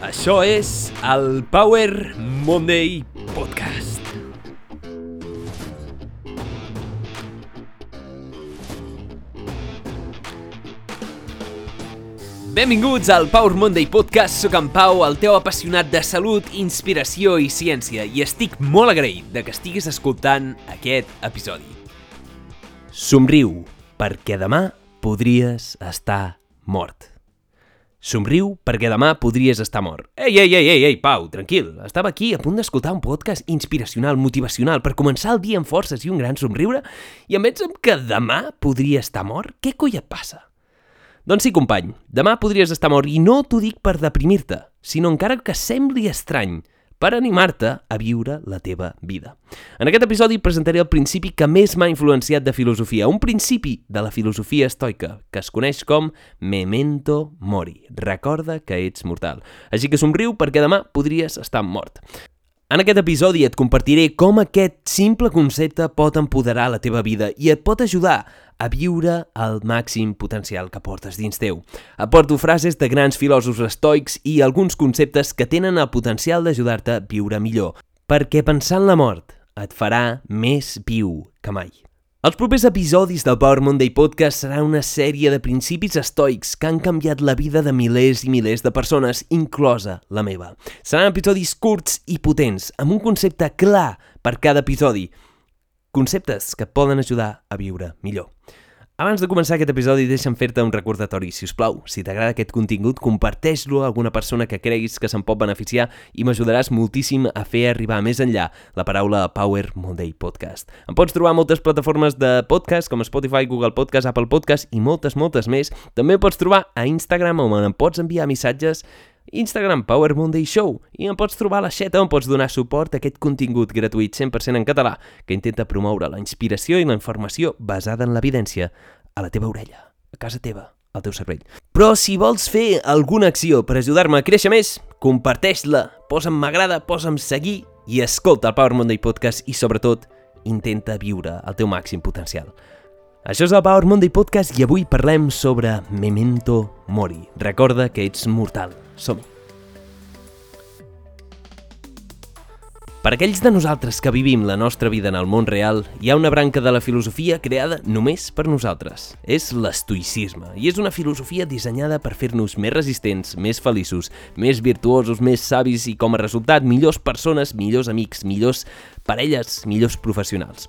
Això és el Power Monday Podcast. Benvinguts al Power Monday Podcast. Soc en Pau, el teu apassionat de salut, inspiració i ciència, i estic molt agraït de que estiguis escoltant aquest episodi. Somriu, perquè demà podries estar mort. Somriu perquè demà podries estar mort. Ei, ei, ei, ei, ei, Pau, tranquil. Estava aquí a punt d'escoltar un podcast inspiracional, motivacional, per començar el dia amb forces i un gran somriure, i em veig que demà podria estar mort? Què coi et passa? Doncs sí, company, demà podries estar mort i no t'ho dic per deprimir-te, sinó encara que sembli estrany, per animar-te a viure la teva vida. En aquest episodi presentaré el principi que més m'ha influenciat de filosofia, un principi de la filosofia estoica, que es coneix com memento mori, recorda que ets mortal. Així que somriu perquè demà podries estar mort. En aquest episodi et compartiré com aquest simple concepte pot empoderar la teva vida i et pot ajudar a viure el màxim potencial que portes dins teu. Aporto frases de grans filòsofs estoics i alguns conceptes que tenen el potencial d'ajudar-te a viure millor, perquè pensar en la mort et farà més viu que mai. Els propers episodis del Power Monday Podcast serà una sèrie de principis estoics que han canviat la vida de milers i milers de persones, inclosa la meva. Seran episodis curts i potents, amb un concepte clar per cada episodi. Conceptes que poden ajudar a viure millor. Abans de començar aquest episodi, deixa'm fer-te un recordatori. Si us plau, si t'agrada aquest contingut, comparteix-lo a alguna persona que creguis que se'n pot beneficiar i m'ajudaràs moltíssim a fer arribar més enllà la paraula Power Monday Podcast. Em pots trobar moltes plataformes de podcast com Spotify, Google Podcast, Apple Podcast i moltes, moltes més. També pots trobar a Instagram on em pots enviar missatges Instagram Power Monday Show i em pots trobar a la xeta on pots donar suport a aquest contingut gratuït 100% en català que intenta promoure la inspiració i la informació basada en l'evidència a la teva orella, a casa teva, al teu cervell. Però si vols fer alguna acció per ajudar-me a créixer més, comparteix-la, posa'm m'agrada, posa'm seguir i escolta el Power Monday Podcast i sobretot intenta viure el teu màxim potencial. Això és el Power Monday Podcast i avui parlem sobre Memento Mori. Recorda que ets mortal. Som. Per aquells de nosaltres que vivim la nostra vida en el món real, hi ha una branca de la filosofia creada només per nosaltres. És l'estoicisme, i és una filosofia dissenyada per fer-nos més resistents, més feliços, més virtuosos, més savis i, com a resultat, millors persones, millors amics, millors parelles, millors professionals.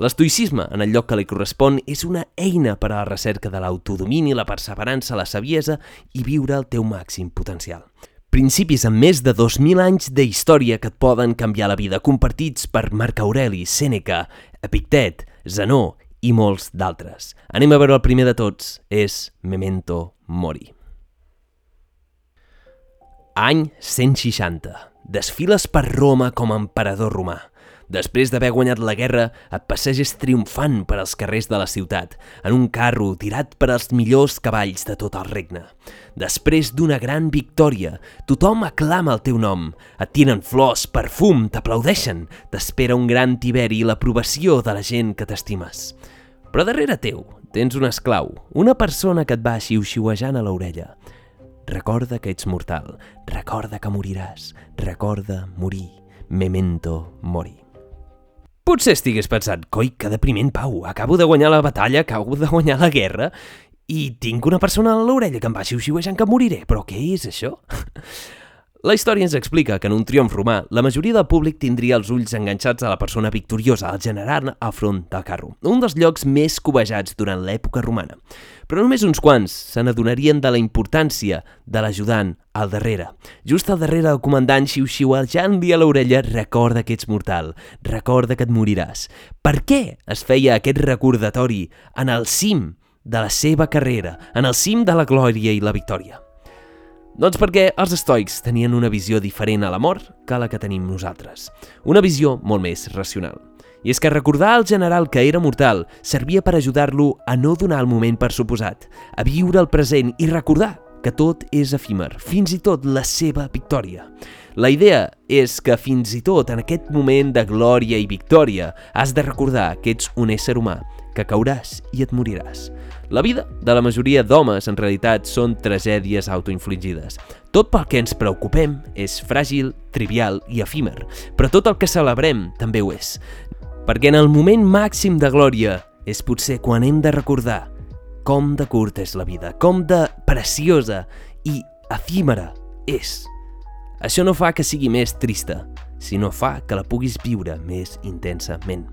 L'estoicisme, en el lloc que li correspon, és una eina per a la recerca de l'autodomini, la perseverança, la saviesa i viure el teu màxim potencial. Principis amb més de 2.000 anys de història que et poden canviar la vida, compartits per Marc Aureli, Sèneca, Epictet, Zenó i molts d'altres. Anem a veure el primer de tots, és Memento Mori. Any 160. Desfiles per Roma com a emperador romà. Després d'haver guanyat la guerra, et passeges triomfant per als carrers de la ciutat, en un carro tirat per als millors cavalls de tot el regne. Després d'una gran victòria, tothom aclama el teu nom, et tiren flors, perfum, t'aplaudeixen, t'espera un gran tiberi i l'aprovació de la gent que t'estimes. Però darrere teu tens un esclau, una persona que et va xiu-xiuejant a l'orella. Recorda que ets mortal, recorda que moriràs, recorda morir, memento mori. Potser estigués pensant, coi, que depriment, Pau, acabo de guanyar la batalla, acabo de guanyar la guerra, i tinc una persona a l'orella que em va xiu-xiuejant que moriré, però què és això? La història ens explica que en un triomf romà, la majoria del públic tindria els ulls enganxats a la persona victoriosa, al general al front del carro, un dels llocs més cobejats durant l'època romana. Però només uns quants se n'adonarien de la importància de l'ajudant al darrere. Just al darrere del comandant xiu-xiuejant-li a l'orella recorda que ets mortal, recorda que et moriràs. Per què es feia aquest recordatori en el cim de la seva carrera, en el cim de la glòria i la victòria? Doncs perquè els estoics tenien una visió diferent a la mort que la que tenim nosaltres. Una visió molt més racional. I és que recordar al general que era mortal servia per ajudar-lo a no donar el moment per suposat, a viure el present i recordar que tot és efímer, fins i tot la seva victòria. La idea és que fins i tot en aquest moment de glòria i victòria has de recordar que ets un ésser humà, que cauràs i et moriràs. La vida de la majoria d'homes, en realitat, són tragèdies autoinfligides. Tot pel que ens preocupem és fràgil, trivial i efímer, però tot el que celebrem també ho és. Perquè en el moment màxim de glòria és potser quan hem de recordar com de curta és la vida, com de preciosa i efímera és. Això no fa que sigui més trista, sinó fa que la puguis viure més intensament.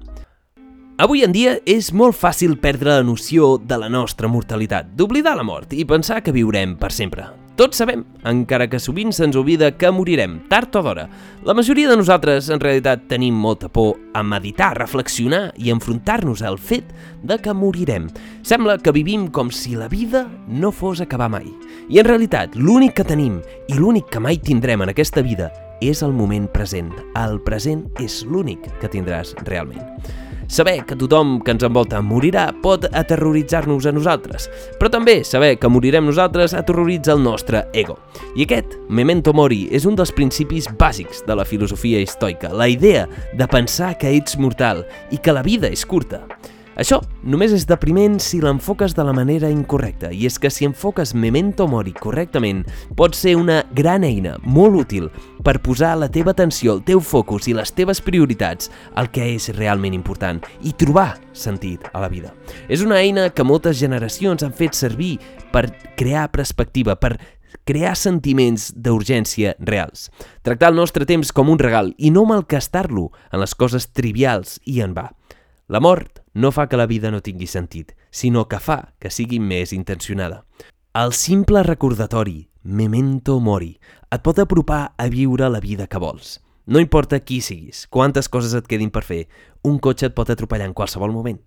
Avui en dia és molt fàcil perdre la noció de la nostra mortalitat, d'oblidar la mort i pensar que viurem per sempre. Tots sabem, encara que sovint se'ns oblida que morirem, tard o d'hora. La majoria de nosaltres, en realitat, tenim molta por a meditar, reflexionar i enfrontar-nos al fet de que morirem. Sembla que vivim com si la vida no fos acabar mai. I en realitat, l'únic que tenim i l'únic que mai tindrem en aquesta vida és el moment present. El present és l'únic que tindràs realment. Saber que tothom que ens envolta morirà pot aterroritzar-nos a nosaltres, però també saber que morirem nosaltres aterroritza el nostre ego. I aquest, memento mori, és un dels principis bàsics de la filosofia estoica, la idea de pensar que ets mortal i que la vida és curta. Això només és depriment si l'enfoques de la manera incorrecta, i és que si enfoques Memento Mori correctament, pot ser una gran eina, molt útil, per posar la teva atenció, el teu focus i les teves prioritats al que és realment important i trobar sentit a la vida. És una eina que moltes generacions han fet servir per crear perspectiva, per crear sentiments d'urgència reals. Tractar el nostre temps com un regal i no malcastar-lo en les coses trivials i en va. La mort no fa que la vida no tingui sentit, sinó que fa que sigui més intencionada. El simple recordatori, memento mori, et pot apropar a viure la vida que vols. No importa qui siguis, quantes coses et quedin per fer, un cotxe et pot atropellar en qualsevol moment.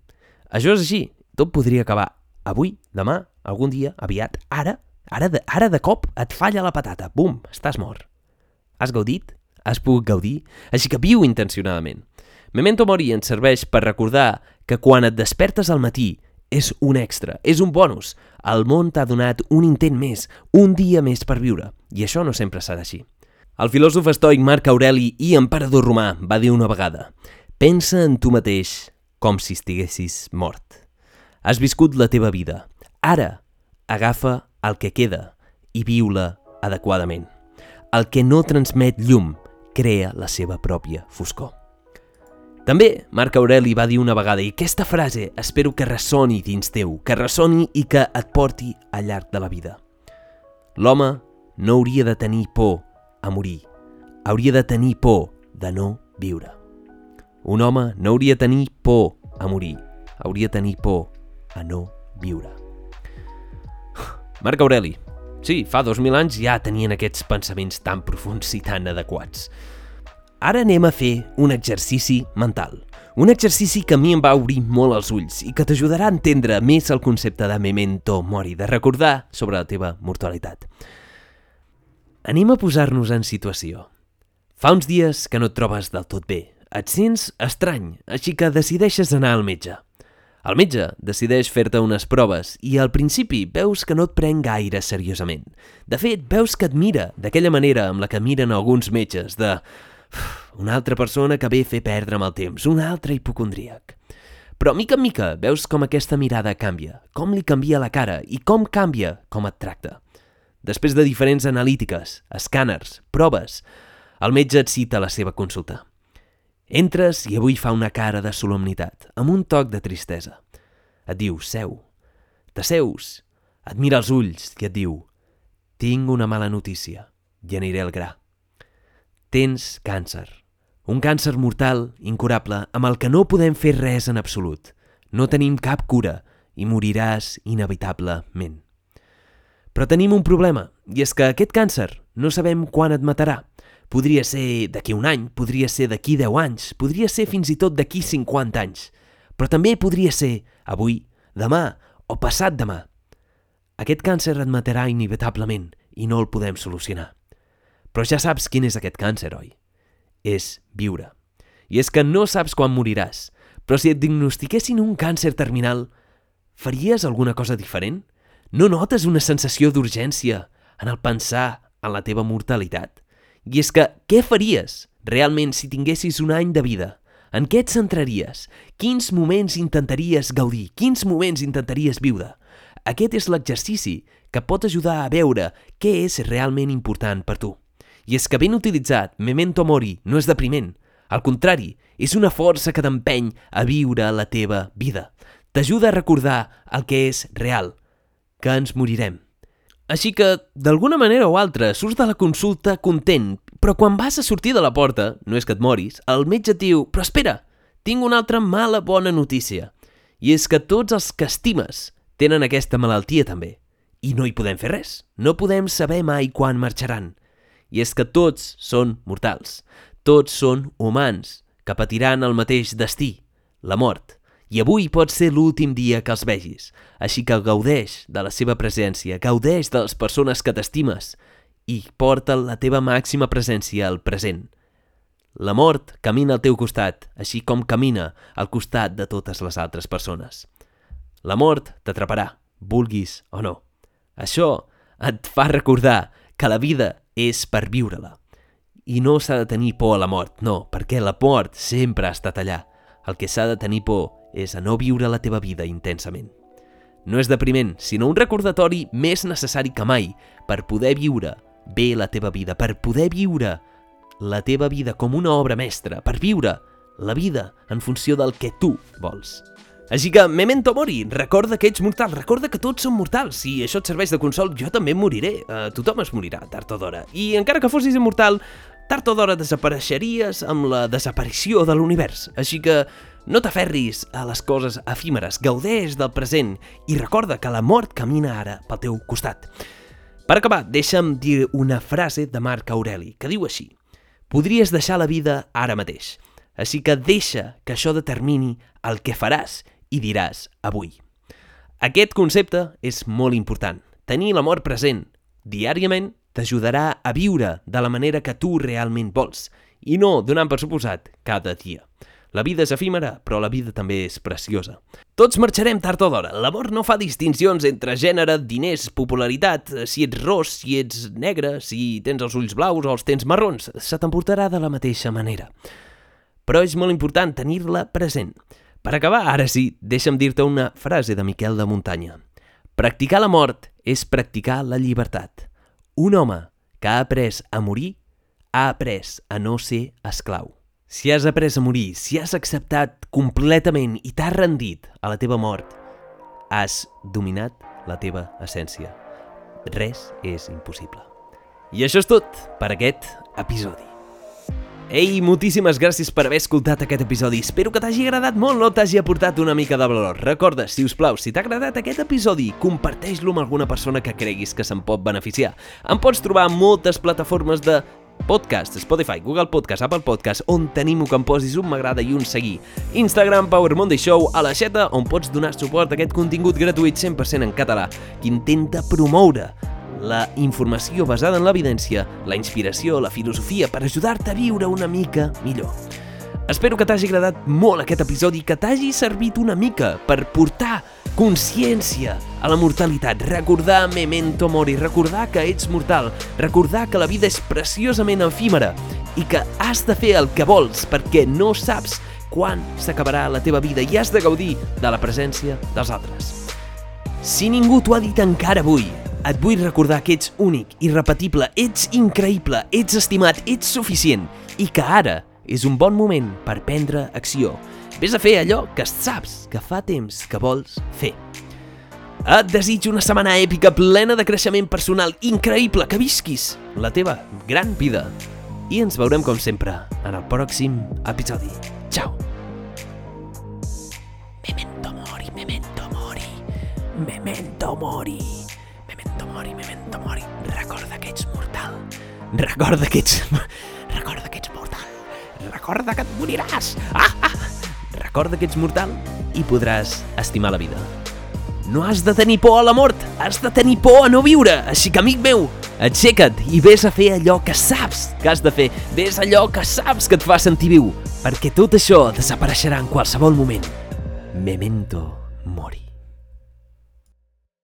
Això és així, tot podria acabar avui, demà, algun dia, aviat, ara, ara de, ara de cop et falla la patata, bum, estàs mort. Has gaudit? Has pogut gaudir? Així que viu intencionadament. Memento Mori ens serveix per recordar que quan et despertes al matí és un extra, és un bonus. El món t'ha donat un intent més, un dia més per viure, i això no sempre serà així. El filòsof estoic Marc Aureli i emperador romà va dir una vegada Pensa en tu mateix com si estiguessis mort. Has viscut la teva vida. Ara, agafa el que queda i viu-la adequadament. El que no transmet llum crea la seva pròpia foscor. També Marc Aureli va dir una vegada, i aquesta frase espero que ressoni dins teu, que ressoni i que et porti al llarg de la vida. L'home no hauria de tenir por a morir, hauria de tenir por de no viure. Un home no hauria de tenir por a morir, hauria de tenir por a no viure. Marc Aureli. Sí, fa 2.000 anys ja tenien aquests pensaments tan profuns i tan adequats. Ara anem a fer un exercici mental. Un exercici que a mi em va obrir molt els ulls i que t'ajudarà a entendre més el concepte de memento mori, de recordar sobre la teva mortalitat. Anem a posar-nos en situació. Fa uns dies que no et trobes del tot bé. Et sents estrany, així que decideixes anar al metge. El metge decideix fer-te unes proves i al principi veus que no et pren gaire seriosament. De fet, veus que et mira d'aquella manera amb la que miren alguns metges, de una altra persona que ve a fer perdre'm el temps, un altre hipocondríac. Però mica en mica veus com aquesta mirada canvia, com li canvia la cara i com canvia com et tracta. Després de diferents analítiques, escàners, proves, el metge et cita a la seva consulta. Entres i avui fa una cara de solemnitat, amb un toc de tristesa. Et diu, seu. T'asseus, et mira els ulls i et diu, tinc una mala notícia i aniré al gra. Tens càncer. Un càncer mortal, incurable, amb el que no podem fer res en absolut. No tenim cap cura i moriràs inevitablement. Però tenim un problema, i és que aquest càncer no sabem quan et matarà. Podria ser d'aquí un any, podria ser d'aquí 10 anys, podria ser fins i tot d'aquí 50 anys. Però també podria ser avui, demà o passat demà. Aquest càncer et matarà inevitablement i no el podem solucionar. Però ja saps quin és aquest càncer, oi? És viure. I és que no saps quan moriràs, però si et diagnostiquessin un càncer terminal, faries alguna cosa diferent? No notes una sensació d'urgència en el pensar en la teva mortalitat? I és que què faries realment si tinguessis un any de vida En què et centraries? Quins moments intentaries gaudir? Quins moments intentaries viure? Aquest és l'exercici que pot ajudar a veure què és realment important per tu. I és que ben utilitzat, Memento Mori no és depriment. Al contrari, és una força que t'empeny a viure la teva vida. T'ajuda a recordar el que és real, que ens morirem. Així que, d'alguna manera o altra, surts de la consulta content, però quan vas a sortir de la porta, no és que et moris, el metge et diu «Però espera, tinc una altra mala bona notícia». I és que tots els que estimes tenen aquesta malaltia també. I no hi podem fer res. No podem saber mai quan marxaran. I és que tots són mortals. Tots són humans que patiran el mateix destí, la mort. I avui pot ser l'últim dia que els vegis. Així que gaudeix de la seva presència, gaudeix de les persones que t'estimes i porta la teva màxima presència al present. La mort camina al teu costat, així com camina al costat de totes les altres persones. La mort t'atraparà, vulguis o no. Això et fa recordar que la vida és per viure-la. I no s'ha de tenir por a la mort, no, perquè la mort sempre ha estat allà. El que s'ha de tenir por és a no viure la teva vida intensament. No és depriment, sinó un recordatori més necessari que mai per poder viure bé la teva vida, per poder viure la teva vida com una obra mestra, per viure la vida en funció del que tu vols. Així que, memento mori, recorda que ets mortal, recorda que tots som mortals. Si això et serveix de consol, jo també moriré. Uh, tothom es morirà, tard o d'hora. I encara que fossis immortal, tard o d'hora desapareixeries amb la desaparició de l'univers. Així que no t'aferris a les coses efímeres, gaudeix del present i recorda que la mort camina ara pel teu costat. Per acabar, deixa'm dir una frase de Marc Aureli, que diu així. Podries deixar la vida ara mateix, així que deixa que això determini el que faràs i diràs avui. Aquest concepte és molt important. Tenir l'amor present diàriament t'ajudarà a viure de la manera que tu realment vols i no donant per suposat cada dia. La vida és efímera, però la vida també és preciosa. Tots marxarem tard o d'hora. L'amor no fa distincions entre gènere, diners, popularitat, si ets ros, si ets negre, si tens els ulls blaus o els tens marrons. Se t'emportarà de la mateixa manera. Però és molt important tenir-la present. Per acabar, ara sí, deixa'm dir-te una frase de Miquel de Muntanya. Practicar la mort és practicar la llibertat. Un home que ha après a morir ha après a no ser esclau. Si has après a morir, si has acceptat completament i t'has rendit a la teva mort, has dominat la teva essència. Res és impossible. I això és tot per aquest episodi. Ei, moltíssimes gràcies per haver escoltat aquest episodi. Espero que t'hagi agradat molt, no t'hagi aportat una mica de valor. Recorda, si us plau, si t'ha agradat aquest episodi, comparteix-lo amb alguna persona que creguis que se'n pot beneficiar. Em pots trobar moltes plataformes de podcast, Spotify, Google Podcast, Apple Podcast, on tenim que em posis un m'agrada i un seguir. Instagram, Power Monday Show, a la xeta, on pots donar suport a aquest contingut gratuït 100% en català, que intenta promoure la informació basada en l'evidència, la inspiració, la filosofia per ajudar-te a viure una mica millor. Espero que t'hagi agradat molt aquest episodi, que t'hagi servit una mica per portar consciència a la mortalitat, recordar memento mori, recordar que ets mortal, recordar que la vida és preciosament efímera i que has de fer el que vols perquè no saps quan s'acabarà la teva vida i has de gaudir de la presència dels altres. Si ningú t'ho ha dit encara avui, et vull recordar que ets únic, irrepetible, ets increïble, ets estimat, ets suficient i que ara és un bon moment per prendre acció. Ves a fer allò que saps que fa temps que vols fer. Et desitjo una setmana èpica plena de creixement personal increïble, que visquis la teva gran vida. I ens veurem com sempre en el pròxim episodi. Ciao! Memento mori, memento mori, memento mori. Mori, memento mori. Recorda que ets mortal. Recorda que ets... Recorda que ets mortal. Recorda que et moriràs. Ah, ah. Recorda que ets mortal i podràs estimar la vida. No has de tenir por a la mort, has de tenir por a no viure. Així que, amic meu, aixeca't i vés a fer allò que saps que has de fer. Vés allò que saps que et fa sentir viu, perquè tot això desapareixerà en qualsevol moment. Memento mori.